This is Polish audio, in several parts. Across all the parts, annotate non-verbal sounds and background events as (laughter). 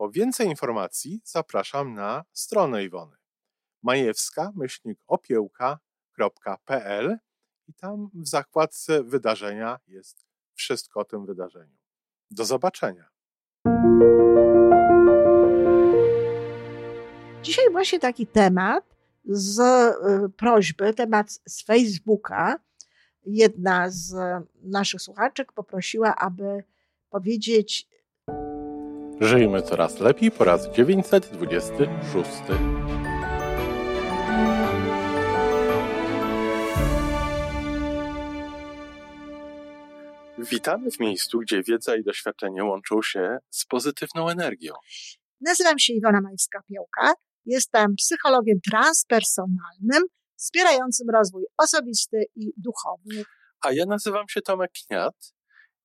Po więcej informacji zapraszam na stronę Iwony majewska-opiełka.pl i tam w zakładce wydarzenia jest wszystko o tym wydarzeniu. Do zobaczenia. Dzisiaj właśnie taki temat z y, prośby, temat z Facebooka. Jedna z naszych słuchaczek poprosiła, aby powiedzieć. Żyjmy coraz lepiej po raz 926. Witamy w miejscu, gdzie wiedza i doświadczenie łączą się z pozytywną energią. Nazywam się Iwona Majewska-Piołka. Jestem psychologiem transpersonalnym, wspierającym rozwój osobisty i duchowy. A ja nazywam się Tomek Kniat.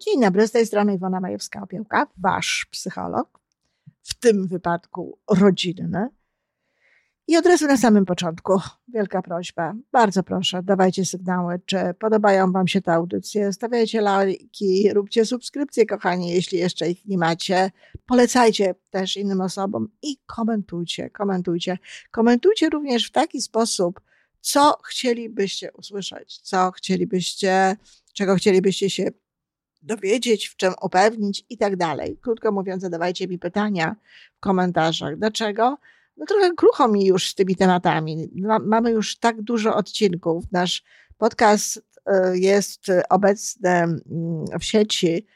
Dzień dobry, z tej strony Iwona Majewska-Opiełka, wasz psycholog, w tym wypadku rodzinny. I od razu na samym początku wielka prośba. Bardzo proszę, dawajcie sygnały, czy podobają Wam się te audycje. Stawiajcie lajki, róbcie subskrypcje, kochani, jeśli jeszcze ich nie macie. Polecajcie też innym osobom i komentujcie, komentujcie. Komentujcie również w taki sposób, co chcielibyście usłyszeć, co chcielibyście, czego chcielibyście się dowiedzieć, w czym upewnić i tak dalej. Krótko mówiąc, zadawajcie mi pytania w komentarzach. Dlaczego? no trochę krucho mi już z tymi tematami. Mamy już tak dużo odcinków. Nasz podcast e, jest obecny mm, w sieci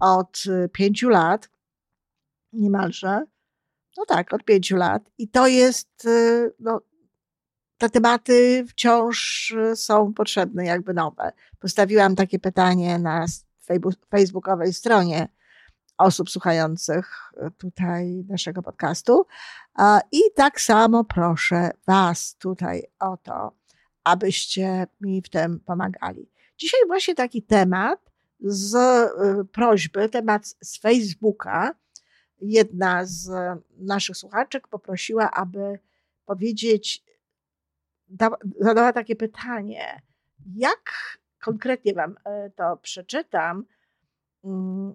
od pięciu lat, niemalże. No tak, od pięciu lat. I to jest, e, no, te tematy wciąż są potrzebne, jakby nowe. Postawiłam takie pytanie na facebookowej stronie osób słuchających e, tutaj naszego podcastu. I tak samo proszę Was tutaj o to, abyście mi w tym pomagali. Dzisiaj właśnie taki temat z e, prośby, temat z Facebooka. Jedna z naszych słuchaczek poprosiła, aby powiedzieć, zadała takie pytanie, jak konkretnie Wam e, to przeczytam, mm,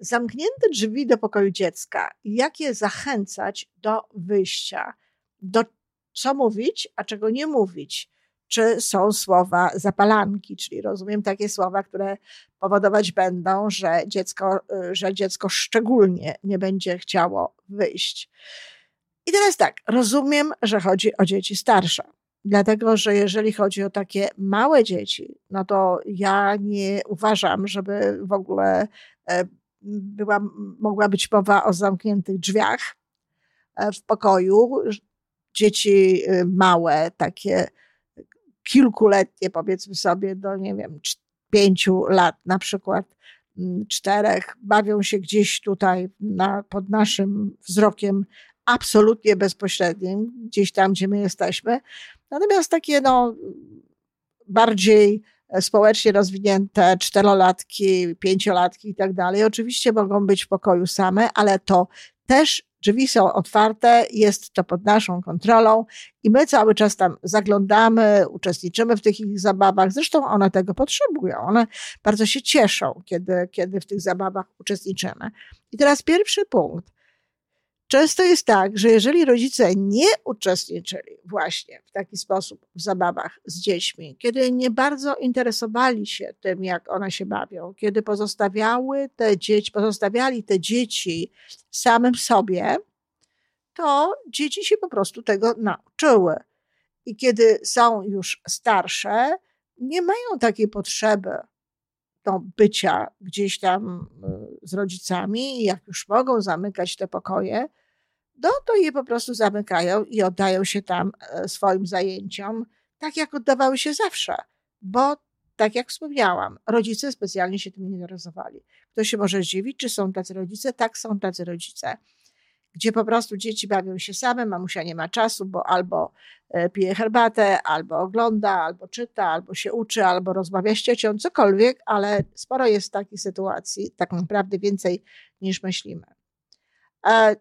zamknięte drzwi do pokoju dziecka, jak je zachęcać do wyjścia, do co mówić, a czego nie mówić. Czy są słowa zapalanki, czyli rozumiem takie słowa, które powodować będą, że dziecko, że dziecko szczególnie nie będzie chciało wyjść. I teraz tak, rozumiem, że chodzi o dzieci starsze. Dlatego, że jeżeli chodzi o takie małe dzieci, no to ja nie uważam, żeby w ogóle e, była, mogła być mowa o zamkniętych drzwiach e, w pokoju. Dzieci y, małe, takie kilkuletnie, powiedzmy sobie, do nie wiem, pięciu lat na przykład, czterech, bawią się gdzieś tutaj na, pod naszym wzrokiem absolutnie bezpośrednim, gdzieś tam, gdzie my jesteśmy. Natomiast takie no, bardziej E, społecznie rozwinięte czterolatki, pięciolatki i tak dalej, oczywiście mogą być w pokoju same, ale to też drzwi są otwarte, jest to pod naszą kontrolą i my cały czas tam zaglądamy, uczestniczymy w tych ich zabawach. Zresztą one tego potrzebują. One bardzo się cieszą, kiedy, kiedy w tych zabawach uczestniczymy. I teraz pierwszy punkt. Często jest tak, że jeżeli rodzice nie uczestniczyli właśnie w taki sposób w zabawach z dziećmi, kiedy nie bardzo interesowali się tym, jak one się bawią, kiedy pozostawiały te dzieci, pozostawiali te dzieci samym sobie, to dzieci się po prostu tego nauczyły. I kiedy są już starsze, nie mają takiej potrzeby do bycia gdzieś tam y, z rodzicami i jak już mogą zamykać te pokoje, no to je po prostu zamykają i oddają się tam e, swoim zajęciom, tak jak oddawały się zawsze, bo tak jak wspomniałam, rodzice specjalnie się tym nie interesowali. Ktoś się może zdziwić, czy są tacy rodzice? Tak, są tacy rodzice gdzie po prostu dzieci bawią się same, mamusia nie ma czasu, bo albo e, pije herbatę, albo ogląda, albo czyta, albo się uczy, albo rozmawia z ciocią, cokolwiek, ale sporo jest takich sytuacji, tak naprawdę więcej niż myślimy. E,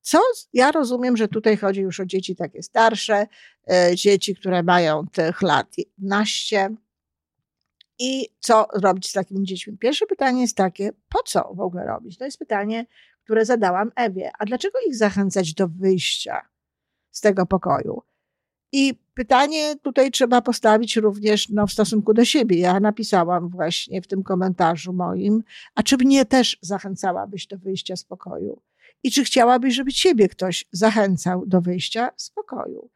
co ja rozumiem, że tutaj chodzi już o dzieci takie starsze, e, dzieci, które mają tych lat 11. I co robić z takimi dziećmi? Pierwsze pytanie jest takie, po co w ogóle robić? To jest pytanie, które zadałam Ewie. A dlaczego ich zachęcać do wyjścia z tego pokoju? I pytanie tutaj trzeba postawić również no, w stosunku do siebie. Ja napisałam właśnie w tym komentarzu moim, a czy mnie też zachęcałabyś do wyjścia z pokoju? I czy chciałabyś, żeby ciebie ktoś zachęcał do wyjścia z pokoju?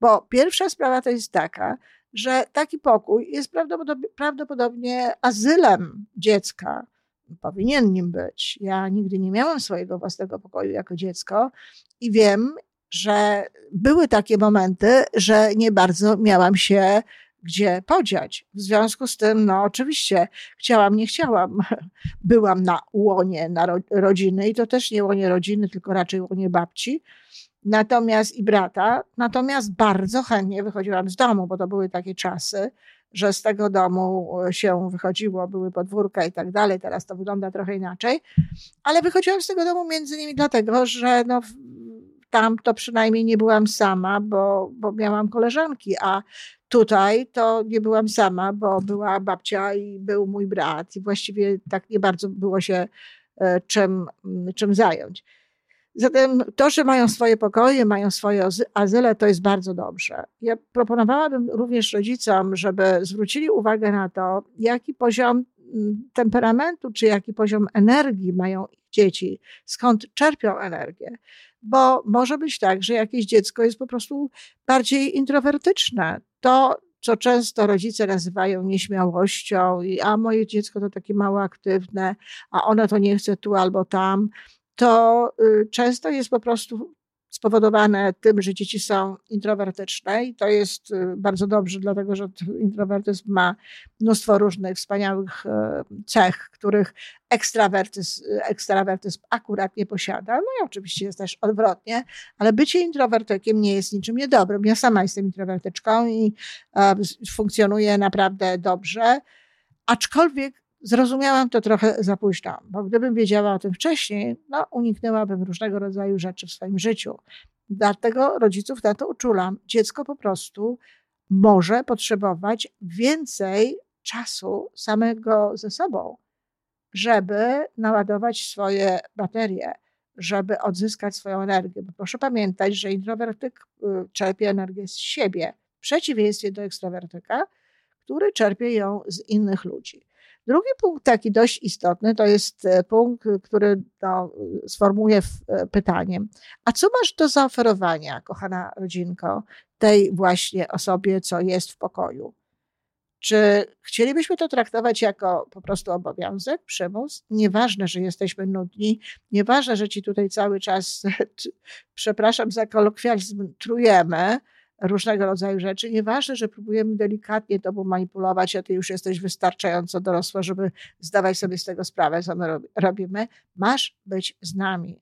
Bo pierwsza sprawa to jest taka, że taki pokój jest prawdopodobnie, prawdopodobnie azylem dziecka, powinien nim być. Ja nigdy nie miałam swojego własnego pokoju jako dziecko i wiem, że były takie momenty, że nie bardzo miałam się gdzie podziać. W związku z tym, no oczywiście, chciałam, nie chciałam. (laughs) Byłam na łonie na ro rodziny i to też nie łonie rodziny, tylko raczej łonie babci. Natomiast i brata, natomiast bardzo chętnie wychodziłam z domu, bo to były takie czasy, że z tego domu e, się wychodziło, były podwórka i tak dalej. Teraz to wygląda trochę inaczej. Ale wychodziłam z tego domu między innymi dlatego, że no, tam to przynajmniej nie byłam sama, bo, bo miałam koleżanki, a tutaj to nie byłam sama, bo była babcia i był mój brat i właściwie tak nie bardzo było się e, czym, czym zająć. Zatem to, że mają swoje pokoje, mają swoje azyle, to jest bardzo dobrze. Ja proponowałabym również rodzicom, żeby zwrócili uwagę na to, jaki poziom mm, temperamentu, czy jaki poziom energii mają dzieci, skąd czerpią energię. Bo może być tak, że jakieś dziecko jest po prostu bardziej introwertyczne. To, co często rodzice nazywają nieśmiałością, a moje dziecko to takie mało aktywne, a ona to nie chce tu albo tam to y, często jest po prostu spowodowane tym, że dzieci są introwertyczne i to jest y, bardzo dobrze, dlatego że introwertyzm ma mnóstwo różnych wspaniałych y, cech, których ekstrawertyzm, ekstrawertyzm akurat nie posiada. No i oczywiście jest też odwrotnie, ale bycie introwertykiem nie jest niczym niedobrym. Ja sama jestem introwertyczką i funkcjonuję naprawdę dobrze, aczkolwiek Zrozumiałam to trochę za późno, bo gdybym wiedziała o tym wcześniej, no uniknęłabym różnego rodzaju rzeczy w swoim życiu. Dlatego rodziców na to uczulam. Dziecko po prostu może potrzebować więcej czasu samego ze sobą, żeby naładować swoje baterie, żeby odzyskać swoją energię. Bo proszę pamiętać, że introwertyk y, czerpie energię z siebie, w przeciwieństwie do ekstrawertyka, który czerpie ją z innych ludzi. Drugi punkt taki dość istotny to jest e, punkt, który no, sformułuję e, pytaniem. A co masz do zaoferowania, kochana rodzinko, tej właśnie osobie, co jest w pokoju? Czy chcielibyśmy to traktować jako po prostu obowiązek, przymus? Nieważne, że jesteśmy nudni, nieważne, że ci tutaj cały czas, (laughs) przepraszam za kolokwializm, trujemy, różnego rodzaju rzeczy. Nieważne, że próbujemy delikatnie tobą manipulować, a ty już jesteś wystarczająco dorosła, żeby zdawać sobie z tego sprawę, co my robimy. Masz być z nami.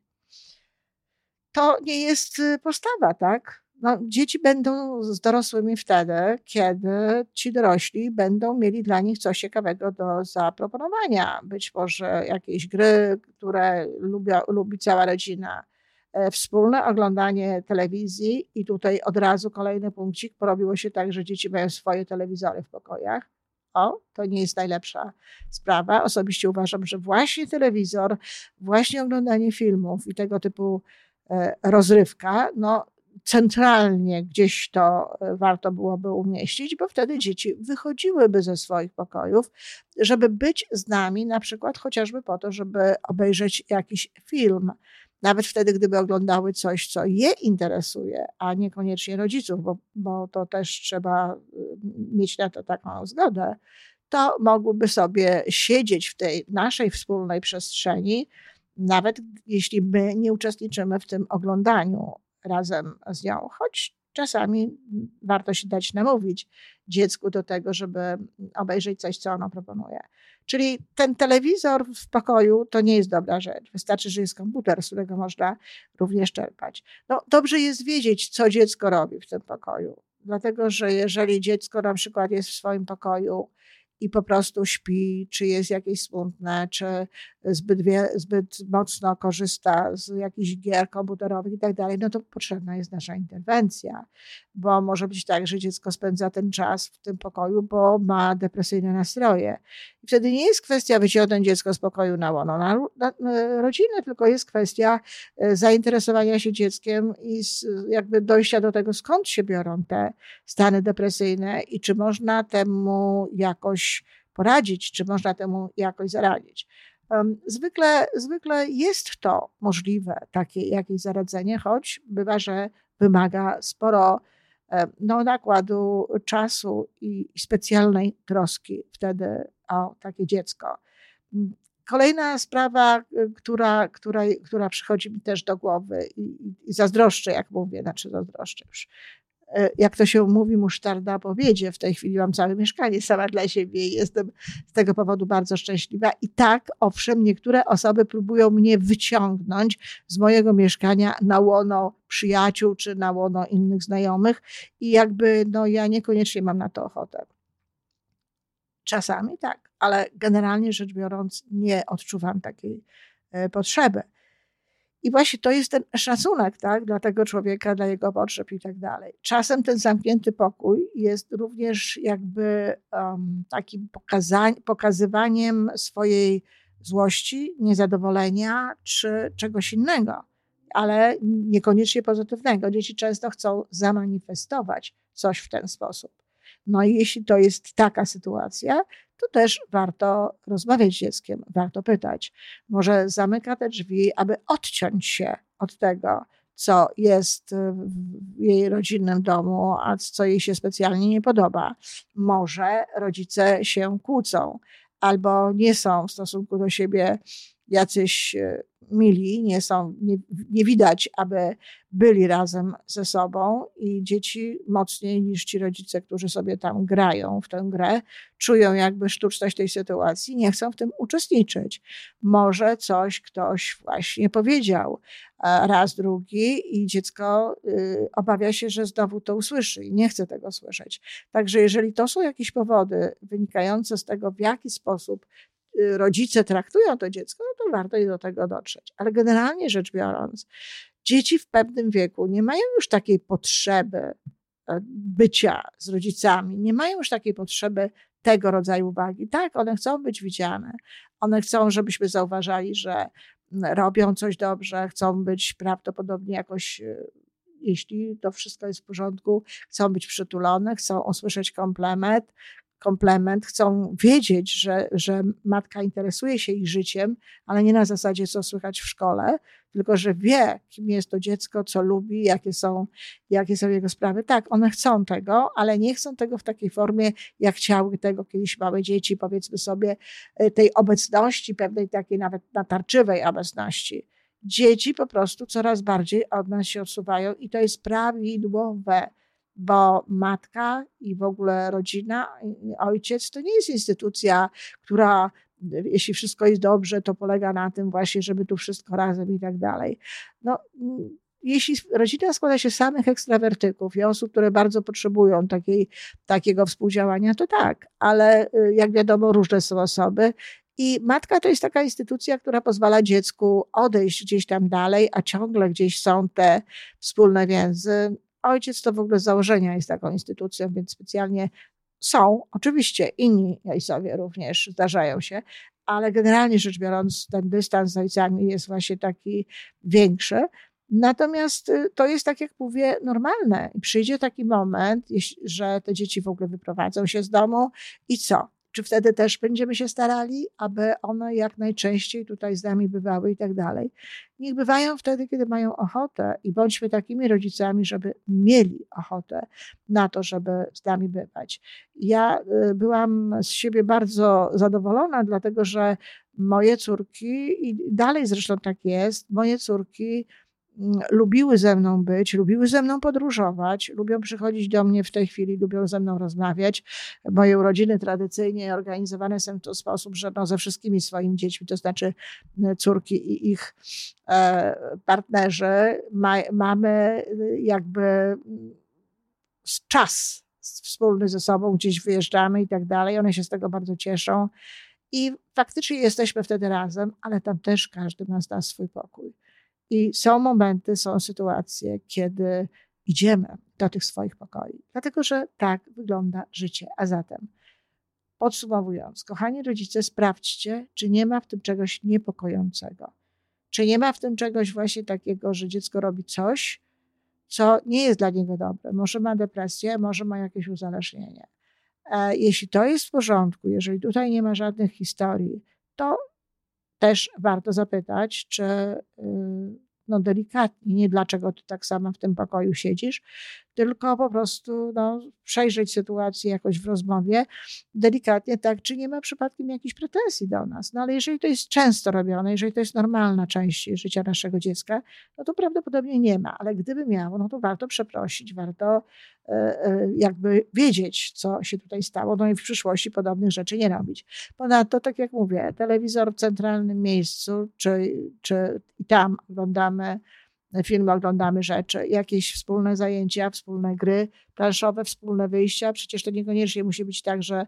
To nie jest y, postawa, tak? No, dzieci będą z dorosłymi wtedy, kiedy ci dorośli będą mieli dla nich coś ciekawego do zaproponowania. Być może jakieś gry, które lubia, lubi cała rodzina, wspólne oglądanie telewizji i tutaj od razu kolejny punkcik, porobiło się tak, że dzieci mają swoje telewizory w pokojach. O, to nie jest najlepsza sprawa. Osobiście uważam, że właśnie telewizor, właśnie oglądanie filmów i tego typu e, rozrywka, no centralnie gdzieś to e, warto byłoby umieścić, bo wtedy dzieci wychodziłyby ze swoich pokojów, żeby być z nami, na przykład chociażby po to, żeby obejrzeć jakiś film nawet wtedy, gdyby oglądały coś, co je interesuje, a niekoniecznie rodziców, bo, bo to też trzeba y, mieć na to taką zgodę, to mogłyby sobie siedzieć w tej naszej wspólnej przestrzeni, nawet jeśli my nie uczestniczymy w tym oglądaniu razem z nią, choć czasami warto się dać namówić dziecku do tego, żeby obejrzeć coś, co ono proponuje. Czyli ten telewizor w pokoju to nie jest dobra rzecz. Wystarczy, że jest komputer, z którego można również czerpać. No, dobrze jest wiedzieć, co dziecko robi w tym pokoju. Dlatego, że jeżeli dziecko na przykład jest w swoim pokoju i po prostu śpi, czy jest jakieś smutne, czy zbyt, wie, zbyt mocno korzysta z jakichś gier komputerowych i tak dalej, no to potrzebna jest nasza interwencja, bo może być tak, że dziecko spędza ten czas w tym pokoju, bo ma depresyjne nastroje. I wtedy nie jest kwestia wyciągnąć dziecko z pokoju na łono na, na, na rodzinę, tylko jest kwestia e, zainteresowania się dzieckiem i z, jakby dojścia do tego, skąd się biorą te stany depresyjne i czy można temu jakoś poradzić, czy można temu jakoś zaradzić. Zwykle, zwykle jest to możliwe, takie jakieś zaradzenie, choć bywa, że wymaga sporo no, nakładu czasu i specjalnej troski wtedy o takie dziecko. Kolejna sprawa, która, która, która przychodzi mi też do głowy i, i zazdroszczę, jak mówię, znaczy zazdroszczę już, E, jak to się mówi, musztarda po obiedzie. W tej chwili mam całe mieszkanie sama dla siebie i jestem z tego powodu bardzo szczęśliwa. I tak, owszem, niektóre osoby próbują mnie wyciągnąć z mojego mieszkania na łono przyjaciół czy na łono innych znajomych i jakby no, ja niekoniecznie mam na to ochotę. Czasami tak, ale generalnie rzecz biorąc nie odczuwam takiej e, potrzeby. I właśnie to jest ten szacunek tak, dla tego człowieka, dla jego potrzeb i tak dalej. Czasem ten zamknięty pokój jest również jakby um, takim pokazywaniem swojej złości, niezadowolenia czy czegoś innego, ale niekoniecznie pozytywnego. Dzieci często chcą zamanifestować coś w ten sposób. No i jeśli to jest taka sytuacja, to też warto rozmawiać z dzieckiem, warto pytać. Może zamyka te drzwi, aby odciąć się od tego, co jest w jej rodzinnym domu, a co jej się specjalnie nie podoba. Może rodzice się kłócą albo nie są w stosunku do siebie jacyś e, mili, nie są, nie, nie, widać, aby byli razem ze sobą i dzieci mocniej niż ci rodzice, którzy sobie tam grają w tę grę, czują jakby sztuczność tej sytuacji, nie chcą w tym uczestniczyć. Może coś ktoś właśnie powiedział raz, drugi i dziecko y, obawia się, że znowu to usłyszy i nie chce tego słyszeć. Także jeżeli to są jakieś powody wynikające z tego, w jaki sposób rodzice traktują to dziecko, no to warto i do tego dotrzeć. Ale generalnie rzecz biorąc, dzieci w pewnym wieku nie mają już takiej potrzeby e, bycia z rodzicami, nie mają już takiej potrzeby tego rodzaju uwagi. Tak, one chcą być widziane, one chcą, żebyśmy zauważali, że robią coś dobrze, chcą być prawdopodobnie jakoś e, jeśli to wszystko jest w porządku, chcą być przytulone, chcą usłyszeć komplement, komplement, chcą wiedzieć, że, że matka interesuje się ich życiem, ale nie na zasadzie, co słychać w szkole, tylko że wie, kim jest to dziecko, co lubi, jakie są, jakie są jego sprawy. Tak, one chcą tego, ale nie chcą tego w takiej formie, jak chciały tego kiedyś małe dzieci, powiedzmy sobie, e, tej obecności, pewnej takiej nawet natarczywej obecności. Dzieci po prostu coraz bardziej od nas się odsuwają i to jest prawidłowe bo matka i w ogóle rodzina, ojciec to nie jest instytucja, która jeśli wszystko jest dobrze, to polega na tym właśnie, żeby tu wszystko razem i tak dalej. No, jeśli rodzina składa się z samych ekstrawertyków i osób, które bardzo potrzebują takiej, takiego współdziałania, to tak, ale y, jak wiadomo, różne są osoby. I matka to jest taka instytucja, która pozwala dziecku odejść gdzieś tam dalej, a ciągle gdzieś są te wspólne więzy. Ojciec to w ogóle z założenia jest taką instytucją, więc specjalnie są, oczywiście inni ojcowie również zdarzają się, ale generalnie rzecz biorąc, ten dystans z ojcami jest właśnie taki większy. Natomiast y, to jest, tak jak mówię, normalne. I przyjdzie taki moment, że te dzieci w ogóle wyprowadzą się z domu i co? Czy wtedy też będziemy się starali, aby one jak najczęściej tutaj z nami bywały i tak dalej. Niech bywają wtedy, kiedy mają ochotę i bądźmy takimi rodzicami, żeby mieli ochotę na to, żeby z nami bywać. Ja y, byłam z siebie bardzo zadowolona, dlatego że moje córki, i dalej zresztą tak jest, moje córki lubiły ze mną być, lubiły ze mną podróżować, lubią przychodzić do mnie w tej chwili, lubią ze mną rozmawiać. Moje urodziny tradycyjnie organizowane są w ten sposób, że no ze wszystkimi swoimi dziećmi, to znaczy e, córki i ich e, partnerzy, ma, mamy jakby mm, czas wspólny ze sobą, gdzieś wyjeżdżamy i tak dalej. One się z tego bardzo cieszą. I faktycznie jesteśmy wtedy razem, ale tam też każdy ma z swój pokój. I są momenty, są sytuacje, kiedy idziemy do tych swoich pokoi, dlatego że tak wygląda życie. A zatem, podsumowując, kochani rodzice, sprawdźcie, czy nie ma w tym czegoś niepokojącego. Czy nie ma w tym czegoś właśnie takiego, że dziecko robi coś, co nie jest dla niego dobre. Może ma depresję, może ma jakieś uzależnienie. E, jeśli to jest w porządku, jeżeli tutaj nie ma żadnych historii, to też warto zapytać, czy y, no delikatnie, nie dlaczego ty tak sama w tym pokoju siedzisz, tylko po prostu no, przejrzeć sytuację jakoś w rozmowie delikatnie, tak, czy nie ma przypadkiem jakichś pretensji do nas. No ale jeżeli to jest często robione, jeżeli to jest normalna część życia naszego dziecka, no to prawdopodobnie nie ma, ale gdyby miało, no to warto przeprosić, warto e, e, jakby wiedzieć, co się tutaj stało, no i w przyszłości podobnych rzeczy nie robić. Ponadto, tak jak mówię, telewizor w centralnym miejscu, czy, czy i tam oglądamy filmy, oglądamy rzeczy, jakieś wspólne zajęcia, wspólne gry planszowe, wspólne wyjścia. Przecież to niekoniecznie musi być tak, że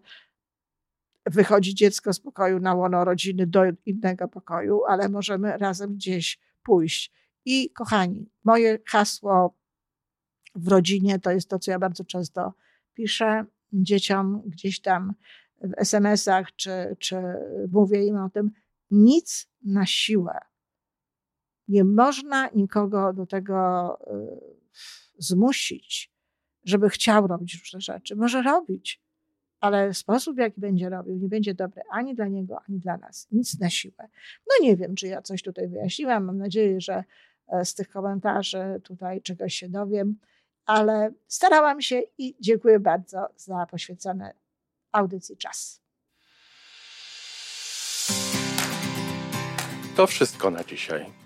wychodzi dziecko z pokoju na łono rodziny do innego pokoju, ale możemy razem gdzieś pójść. I kochani, moje hasło w rodzinie to jest to, co ja bardzo często piszę dzieciom gdzieś tam w SMS-ach, czy, czy mówię im o tym. Nic na siłę. Nie można nikogo do tego y, zmusić, żeby chciał robić różne rzeczy. Może robić, ale sposób, w jaki będzie robił, nie będzie dobry ani dla niego, ani dla nas. Nic na siłę. No nie wiem, czy ja coś tutaj wyjaśniłam. Mam nadzieję, że e, z tych komentarzy tutaj czegoś się dowiem, ale starałam się i dziękuję bardzo za poświęcony audycji czas. To wszystko na dzisiaj.